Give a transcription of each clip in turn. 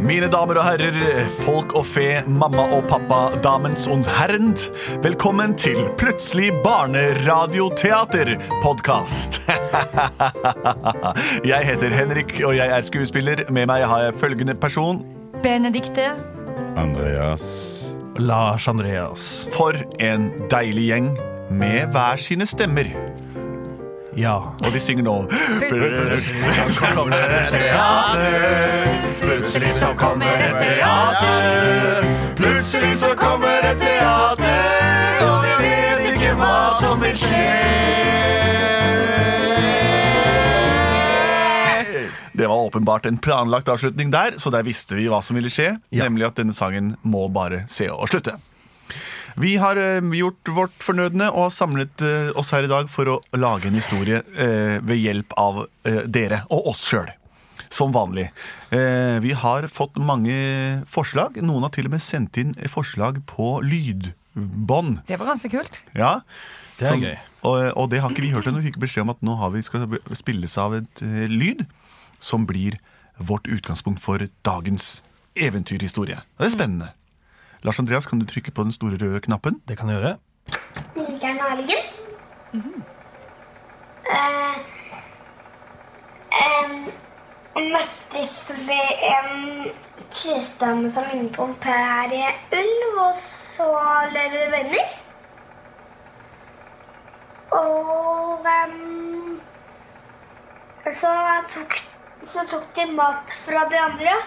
Mine damer og herrer, folk og fe, mamma og pappa, damens und herrend. Velkommen til Plutselig barneradioteater-podkast. Jeg heter Henrik, og jeg er skuespiller. Med meg har jeg følgende person. Benedikte. Andreas. Lars Andreas. For en deilig gjeng med hver sine stemmer. Ja. Og de synger nå Plutselig så kommer det et teater. Plutselig så kommer et teater. Plutselig så kommer et teater, og vi vet ikke hva som vil skje. Det var åpenbart en planlagt avslutning der, så der visste vi hva som ville skje. Ja. Nemlig at denne sangen må bare se og slutte. Vi har eh, gjort vårt fornødne og har samlet eh, oss her i dag for å lage en historie eh, ved hjelp av dere og oss sjøl. Som vanlig. Eh, vi har fått mange forslag. Noen har til og med sendt inn forslag på lydbånd. Det var ganske kult. Ja. Det er Som- gøy. Og, og det har ikke vi hørt ennå. Vi fikk beskjed om at nå har vi, skal spilles av et lyd som blir vårt utgangspunkt for dagens eventyrhistorie. Det er spennende. Lars Andreas, kan du trykke på den store røde knappen? Det kan jeg gjøre. Tigeren og elgen. Eh, em, møttes ved en trestamme som lignet på en prærieulv, og så ble vi venner. Og um, så, tok, så tok de mat fra de andre.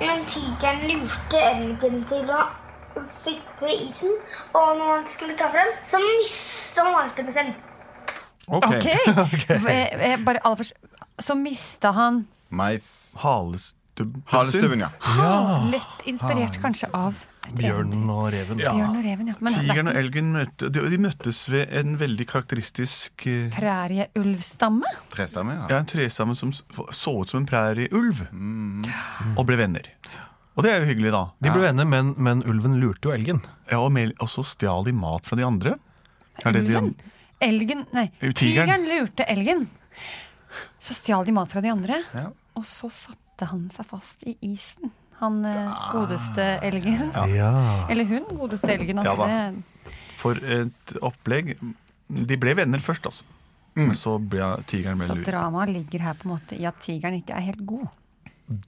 Men tigeren lurte elgen til å sitte i isen, og når han skulle ta frem, så mista han halstemmen. Ok. okay. okay. Bare aller først Så mista han Mais. Halestubben. Halestubben, ja. Lett inspirert kanskje av Bjørnen og reven. Ja. Bjørn og reven, ja. Men Tigeren og elgen møtte, de, de møttes ved en veldig karakteristisk eh, prærieulvstamme. Trestamme, ja. ja, en trestamme som så ut som en prærieulv. Og ble venner. Og det er jo hyggelig, da. De ble venner, men, men ulven lurte jo elgen. Ja, og, med, og så stjal de mat fra de andre. Er det de Ulven? an- Elgen Nei, tigeren. tigeren lurte elgen. Så stjal de mat fra de andre, Ja. og så satte han seg fast i isen. Han eh, godeste elgen. Ja. Eller hun godeste elgen. Ja Altså, da. det, For et opplegg. De ble venner først, altså. Men så ble tigeren mer lur. Så dramaet ligger her på en måte i at tigeren ikke er helt god.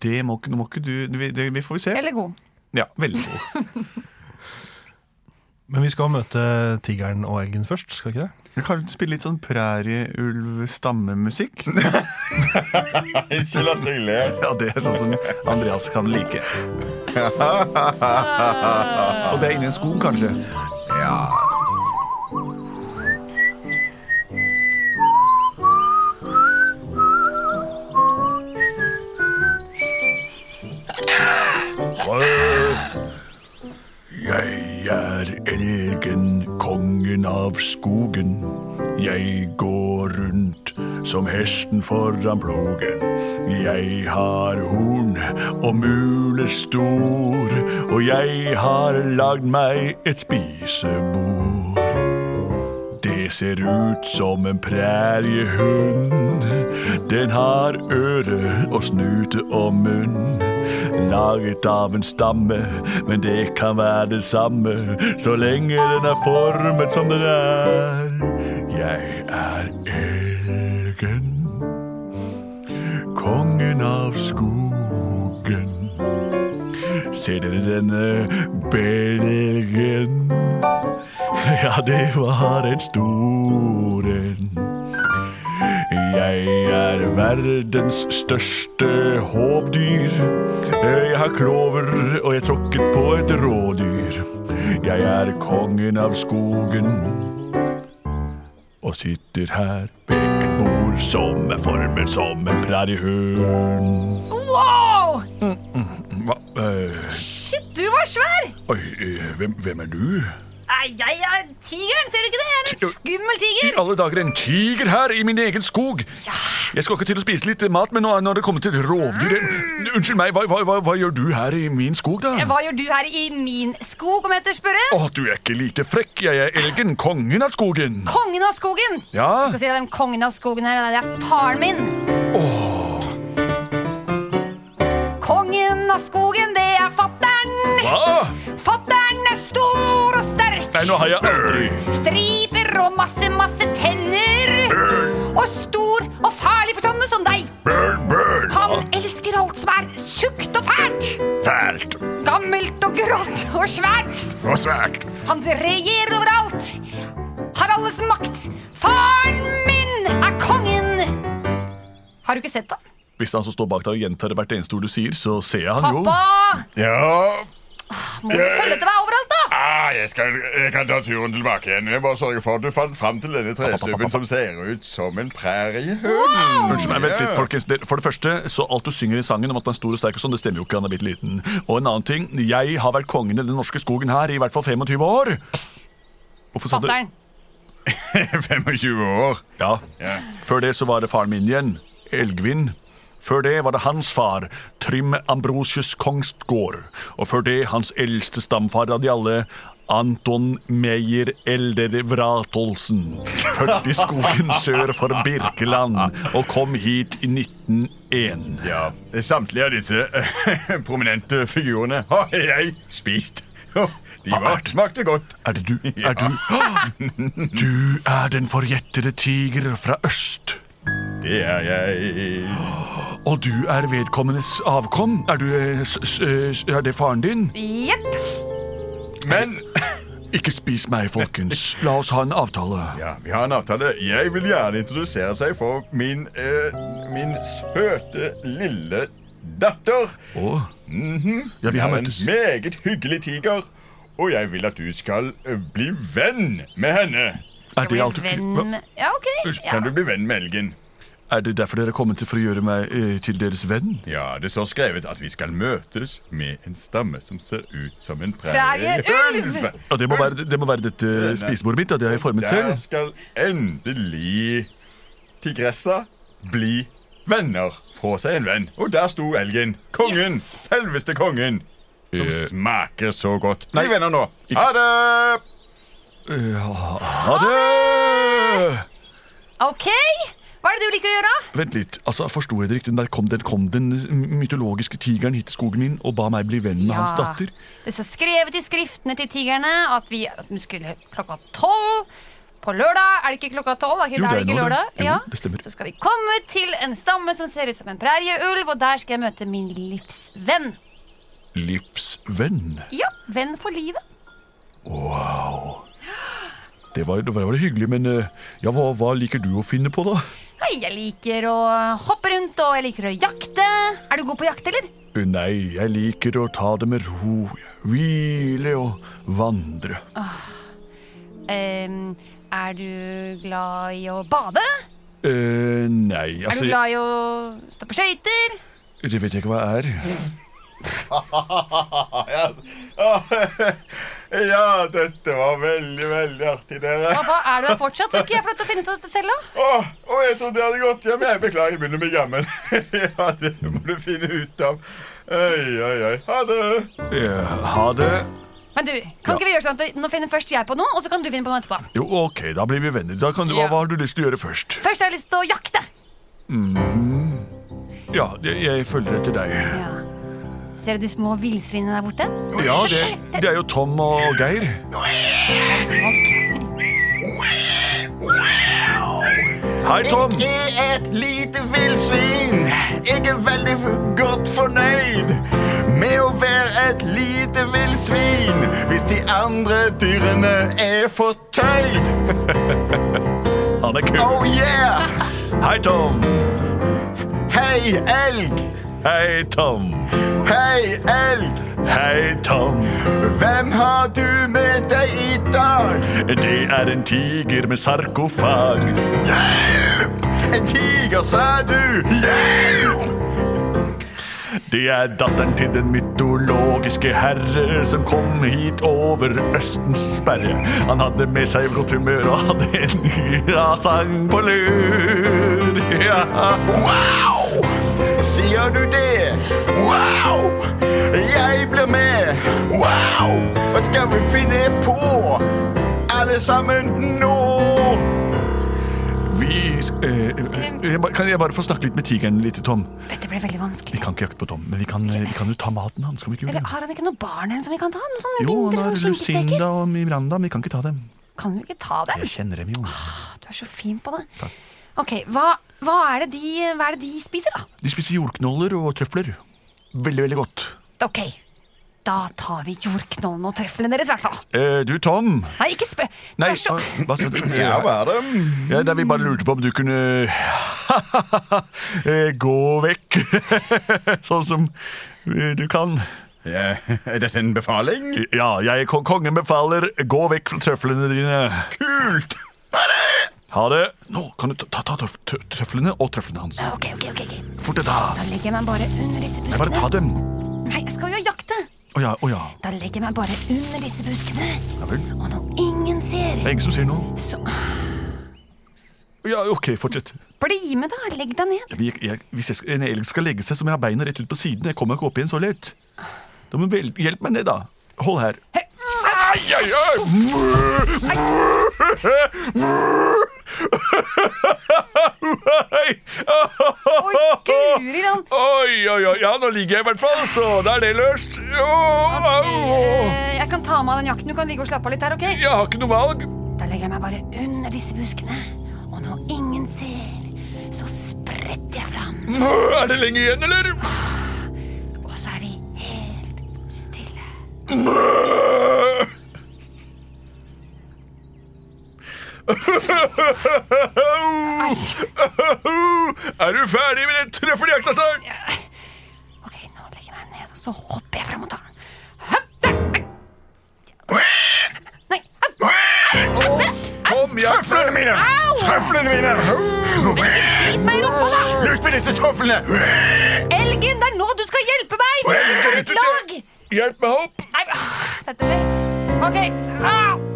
Det må, ikke- må ikke du Det får vi se. Eller god. Ja, veldig god. Men vi skal møte tigeren og elgen først, skal vi ikke det? Vi kan spille litt sånn prærieulv-stammemusikk. Ikke la deg le. Ja, det er sånn som Andreas kan like. Og det er inni en skog, kanskje. Ja. Av skogen. Jeg går rundt som hesten foran plogen. Jeg har horn og mule stor, og jeg har lagd meg et spisebord. Det ser ut som en præriehund. Den har øre og snute og munn. Laget av en stamme, men det kan være det samme så lenge den er formet som den er. Jeg er elgen, kongen av skogen. Ser dere denne belgen? Ja, det var en stor en. Er verdens største hovdyr. Jeg har klover, og jeg tråkket på et rådyr. Jeg er kongen av skogen og sitter her ved et bord som er formet som en præriehund. Wow! Hva? eh, Shit, du var svær! oi, eh, hvem, hvem er du? Nei, jeg er tigeren, ser du ikke det? Jeg er en skummel I alle dager, en tiger her i min egen skog! Jeg skal ikke til å spise litt mat, men nå er det kommet til rovdyr. Unnskyld meg, hva, hva, hva, hva gjør du her i min skog, da? Hva gjør du her i min skog, om jeg tør spørre? Å, du er ikke lite frekk. Jeg er elgen, kongen av skogen. Kongen av skogen! Ja, Jeg skal si deg hvem kongen av skogen her er. Det er faren min. Kongen av skogen, det er fattern. Hva? Fattern er stor og sterk. Nei, nå har jeg aldri Striper og masse, masse tenner. Og stor og farlig for sånne som deg. Han elsker alt som er tjukt og fælt. Fælt Gammelt og grått og svært. og svært. Han regjerer overalt. Har alles makt. Faren min er kongen. Har du ikke sett ham? Hvis han som står bak deg og gjentar hvert eneste ord du sier, så ser jeg han jo. Pappa! Ja Må du følge etter meg overalt, da? Ah, jeg, skal, jeg kan ta turen tilbake igjen. Jeg bare sørger for at du fant fram til denne trestubben som ser ut som en præriehund. Unnskyld meg, vent litt, folkens. For det første, så alt du synger i sangen om at han er stor og sterk og sånn, det stemmer jo ikke. Han er bitte liten. Og en annen ting, jeg har vært kongen i den norske skogen her i hvert fall 25 år. Hvorfor sa du 25 år. Ja. Ja. Før det så var det faren min igjen, Elgvin. Før det var det hans far, Trym Ambrosius Kongsgård. Og før det hans eldste stamfar av de alle, Anton Meyer Elder Vratolsen. Født i skogen sør for Birkeland og kom hit i 1901. Ja, Samtlige av disse eh, prominente figurene har jeg spist. De var, smakte godt. Er det du? Er du? Du er den forjettede tiger fra øst. Det er jeg. Og du er vedkommendes avkom? Er, du, eh, s- s- er det faren din? Jepp. Men Ikke spis meg, folkens. La oss ha en avtale. ja, vi har en avtale. Jeg vil gjerne introdusere seg for min, eh, min søte lille datter. Å? Ja, vi har møttes. en meget hyggelig tiger. Og jeg vil at du skal eh, bli venn med henne. Er det, alt du, venn med Ja, ok. Ja. Kan du bli venn med elgen? Er det derfor dere er kommet til for å gjøre meg eh, til deres venn? Ja, det står skrevet at vi skal møtes med en stamme som ser ut som en Prærieulv! Ja, det, må være, det må være dette spisebordet mitt. Ja, det har jeg formet Der selv. skal endelig tigressa bli venner. Få seg en venn. Og der sto elgen. Kongen. Yes! Selveste kongen. Som Eh, smaker så godt. Bli nei. venner nå. Ha det! Ha det! Ok. Hva er det du liker å gjøre? Vent litt. altså, Forsto jeg det riktig? Der kom den, kom den mytologiske tigeren hit til skogen min og ba meg bli venn med hans datter. Det står skrevet i skriftene til tigrene at vi at vi skulle klokka tolv på lørdag. Er det ikke klokka tolv? Jo, det det er ikke nå det. Jo, Ja. det stemmer. Så skal vi komme til en stamme som ser ut som en prærieulv, og der skal jeg møte min livsvenn. Livsvenn. Ja, venn for livet. Wow. Det var, det var hyggelig, men eh, ja, hva, hva liker du å finne på, da? Nei, jeg liker å hoppe rundt, og jeg liker å jakte. Er du god på jakt, eller? Nei, jeg liker å ta det med ro. Hvile og vandre. Ehm, er du glad i å bade? Uh, nei, Er altså du glad i å stå på skøyter? Det vet jeg ikke hva jeg er. Ja, dette var veldig, veldig artig, dere. Pappa, er du her fortsatt? Så ikke jeg får lov til å finne ut av dette selv, da? Å, oh, jeg trodde det hadde gått hjem. Jeg beklager, jeg begynner å bli gammel. ja, det må du finne ut av. Oi, oi, oi. Ha det. Ja, ha det. Men du, kan ikke vi gjøre sånn at Nå finner først jeg på noe, og så kan du finne på noe etterpå. Jo, ok, da blir vi venner. Da kan du, hva, Ja. hva har du lyst til å gjøre først? Først har jeg lyst til å jakte. Ja, jeg, jeg følger etter deg. Ja. Ser du de små villsvinene der borte? Ja, det, det er jo Tom og Geir. Hei, Tom. Jeg er et lite villsvin. Jeg er veldig godt fornøyd med å være et lite villsvin hvis de andre dyrene er fortøyd. Han er kul. Oh yeah! Hei, Tom. Hei, elg! Hei, Tom. Hei, elg! Hei, Tom. Hvem har du med deg i dag? Det er en tiger med sarkofag. Hjelp! En tiger, sa du? Hjelp! Det er datteren til den mytologiske herre som kom hit over Østens sperre. Han hadde med seg godt humør og hadde en ja, sang på lur. Ja. Wow! Sier du det? Wow! Jeg blir med. Wow! Hva skal vi finne på? Alle sammen nå? Vi eh, eh, jeg Kan jeg bare få snakke litt med tigeren litt, Tom? Dette ble veldig vanskelig. Vi kan ikke jakte på Tom, men vi kan, eh, vi kan jo ta maten hans. Skal vi ikke Eller har han ikke noe barn her som vi kan ta? Noe sånn Jo, han har? Lucinda og Miranda, men vi kan ikke ta dem. Kan vi ikke ta dem? Jeg kjenner dem jo. Du er så fin på det. Takk. Ok, hva, hva, er det de, hva er det de spiser, da? De spiser jordknoller og trøfler. Veldig, veldig godt. Ok, da tar vi jordknollene og trøflene deres, i hvert fall. Eh, du, Tom. Nei, ikke spør. Nei, så... hva- hva sa du? Ja, hva er det? Ja, er vi bare lurte på om du kunne eh, gå vekk. sånn som eh, du kan. Ja, er dette en befaling? Ja, jeg, kon- kongen befaler, gå vekk fra trøflene dine. Kult! Ha det! Ha det. Nå kan du ta, ta, ta tøflene og trøflene hans. Ok, ok, ok. ok. Fort deg, da. Da legger jeg meg bare under disse Jeg bare ta dem. Nei, jeg skal jo jakte. Å ja, å ja. Da legger jeg meg bare under disse buskene. Ja vel. Og når ingen ser, Det er ingen som ser noe. så Ja, ok, fortsett. bli med, da. Legg deg ned. Jeg, jeg, hvis jeg, en elg skal legge seg, så må jeg ha beina rett ut på siden. Jeg kommer ikke opp igjen så lett. Da må du hjelpe meg ned, da. Hold her. Ai, ai, ai. Oi, guri land. Oi, oi, oi. Ja, nå ligger jeg i hvert fall, så da er det løst. Oh, okay. Jeg kan ta med av den jakten. Du kan ligge og slappe av litt her, ok? Jeg har ikke noe valg. Da legger jeg meg bare under disse buskene. Og når ingen ser, så spretter jeg fram. Er det lenge igjen, eller? Og så er vi helt stille. Er du ferdig med den trøffeljakta snart? Ok, nå legger jeg meg ned, og så hopper jeg fram og tar den. Nei, Trøflene mine! Trøflene mine! Bit meg i rumpa! Slutt med disse trøflene! Elgen, det er nå du skal hjelpe meg! Hjelp meg opp. Nei, ah, dette blir Ok. Au!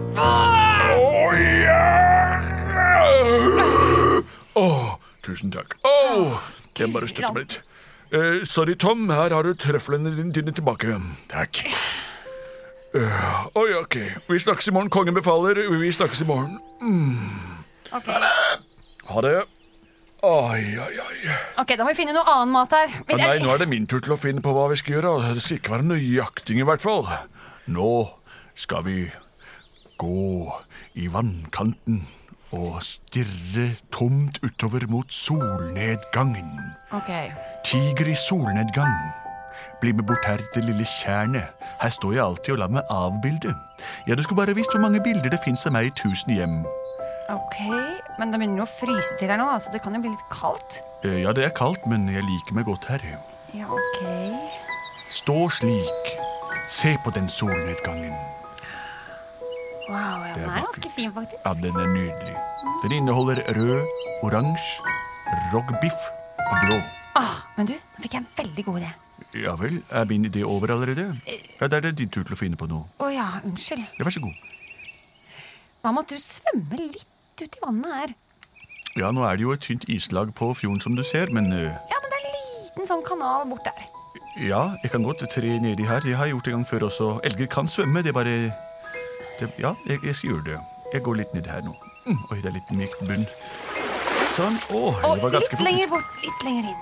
Åh, tusen takk. Åh, jeg bare støtter meg litt. Eh, sorry, Tom. Her har du trøflene dine, tilbake. Takk. Oi, ok. Vi snakkes i morgen. Kongen befaler. Vi snakkes i morgen. Ok, Ha det. Oi, oi, oi. Ok, da må vi finne noe annen mat her. Å nei, nå er det min tur til å finne på hva vi skal gjøre. Det skal ikke være noe jakting i hvert fall. Nå skal vi gå i vannkanten og stirre tomt utover mot solnedgangen. Ok. Tiger i solnedgang. Bli med bort her til det lille tjernet. Her står jeg alltid og lar meg avbilde. Ja, du skulle bare visst hvor mange bilder det fins av meg i tusen hjem. Ok, Men det begynner å fryse til her nå, så det kan jo bli litt kaldt. Eh, Ja, det er kaldt, men jeg liker meg godt her. Ja, ok. Stå slik. Se på den solnedgangen. Wow, ja, den er ganske fin, faktisk. Ja, den er nydelig. Den inneholder rød, oransje, rogbiff og blå. Ah, men du, nå fikk jeg en veldig god idé. Ja vel, er min idé over allerede? Ja, Da er det din tur til å finne på noe. Å ja, unnskyld. Ja, Vær så god. Hva med at du svømmer litt ut i vannet her? Ja, Nå er det jo et tynt islag på fjorden, som du ser, men eh, Ja, men det er en liten sånn kanal bort der. ja, jeg kan godt tre nedi her. Det har jeg gjort en gang før også. Elger kan svømme, det er bare det, Ja, jeg, jeg skal gjøre det. Jeg går litt ned her nå. Mm, oi, det er litt mykt bunn. Sånn. Å, oh, det var ganske litt lenger bort, litt lenger inn.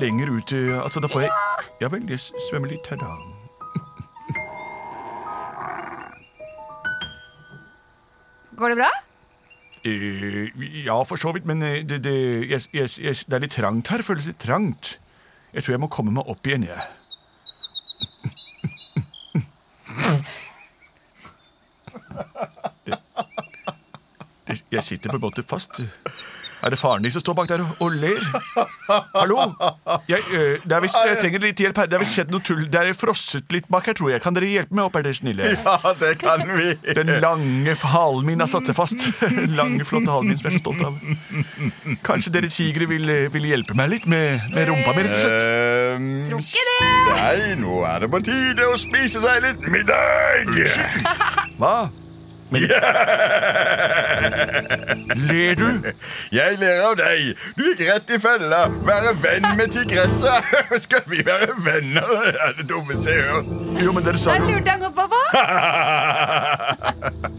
Lenger ut eh, Altså, da får jeg Ja vel, jeg svømmer litt her, da. Går det bra? Eh, ja, for så vidt, men eh, det, det, yes, yes, yes, det er litt trangt her. Føles litt trangt. Jeg tror jeg må komme meg opp igjen, jeg. Det, jeg sitter på en måte fast. Er det faren din som står bak der og, ler? Hallo? Jeg, øh, det er vist, jeg trenger litt hjelp her. Det er visst skjedd noe tull. Det er frosset litt bak her, tror jeg. Kan dere hjelpe meg opp, er dere snille? Ja, det kan vi. Den lange halen min har satt seg fast. Den lange, flotte halen min som jeg er så stolt av. Kanskje dere tigre vil, vil hjelpe meg litt med, med rumpa mi, rett og slett? Um, Tror ikke det. Nei, nå er det på tide å spise seg litt middag. Hva? Men Ler du? Jeg ler av deg. Du gikk rett i fella. Være venn med tigressa. Skal vi være venner? Det er det dummeste jeg har hørt. Jo, men dere sa Der jo lurte han opp på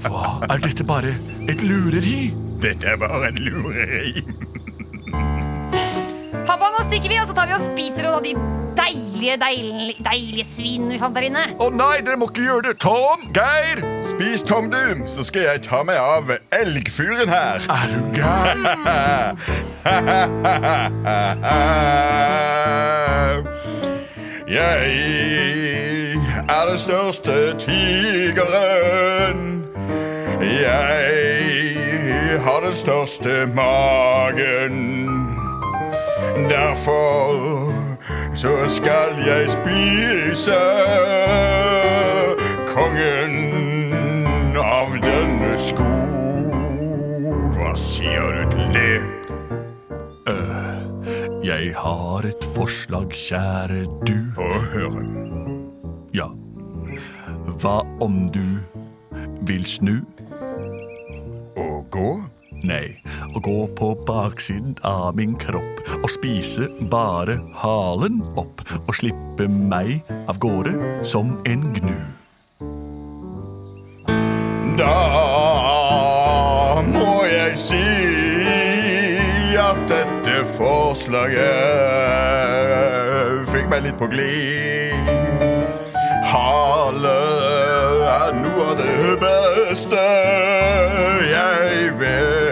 Hva? Er dette bare et lureri? Dette er bare en lureri. Pappa, nå stikker vi, og så tar vi og spiser noen av de deilige, deilige, deilige svinene vi fant der inne. Å nei, dere må ikke gjøre det. Tom, Geir, spis Tom, Doom, Så skal jeg ta meg av elgfyren her. Er du gæren? Jeg er den største tigeren. Jeg har den største magen. Derfor så skal jeg spise kongen av denne skog. Hva sier du til det? Jeg har et forslag, kjære du. Få høre. Ja. Hva om du vil snu? Og gå? Nei, å gå på baksiden av min kropp og spise bare halen opp og slippe meg av gårde som en gnu. Da må jeg si at dette forslaget fikk meg litt på glid. Hale er noe av det beste jeg vet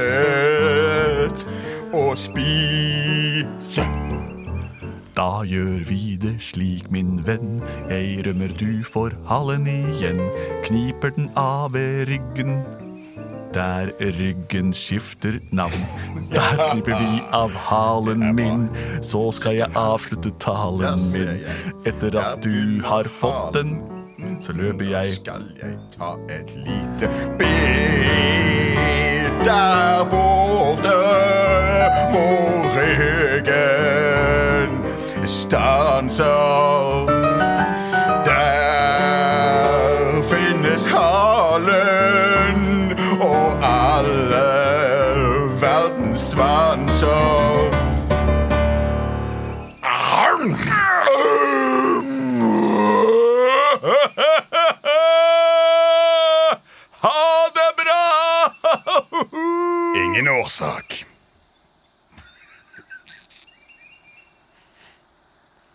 Da gjør vi det slik, min venn. Jeg rømmer, du for halen igjen. Kniper den av ved ryggen. Der ryggen skifter navn. Der kniper vi av halen min. Så skal jeg avslutte talen min. Etter at du har fått den, så løper jeg Skal jeg ta et lite bit der borte hvor ryggen stanser. Der finnes halen og alle verdens svanser. Ha det bra! Ingen årsak.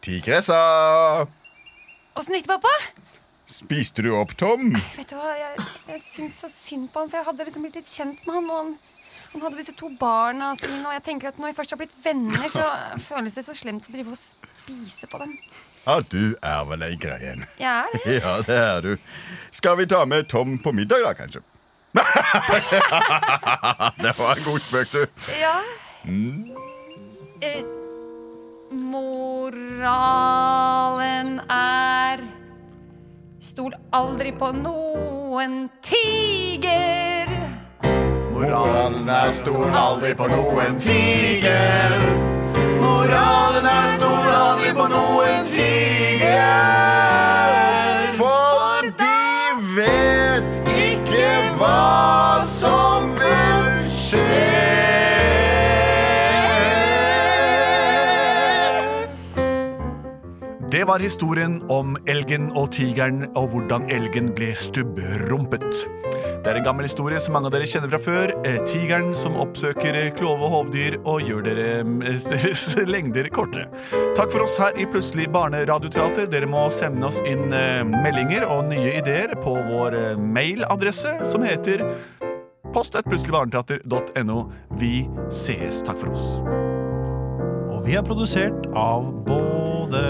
Tigressa, Åssen gikk det, pappa? spiste du opp Tom? Vet du hva, Jeg, jeg syns så synd på han, for jeg hadde liksom blitt litt kjent med han. Og han, han hadde disse to barna sine, og jeg tenker at når vi først har blitt venner, så føles det så slemt å drive og spise på dem. Ja, du er vel ei greie en. Jeg er det. Ja, det er du. Skal vi ta med Tom på middag, da, kanskje? det var en god spøk, du. Ja. Eh, moralen er Stol aldri på noen tiger. Moralen er stor, aldri på noen tiger. Moralen er stor, aldri på noen tiger. For de vet ikke hva som Det var historien om elgen og tigeren og hvordan elgen ble stubbrumpet. Det er en gammel historie som mange av dere kjenner fra før. Eh, Tigeren som oppsøker klove hovdyr og gjør dere, eh, deres lengder kortere. Takk for oss her i Plutselig barneradioteater. Dere må sende oss inn eh, meldinger og nye ideer på vår eh, mailadresse som heter post.plutseligbarneteater.no. Vi sees. Takk for oss. Vi er produsert av både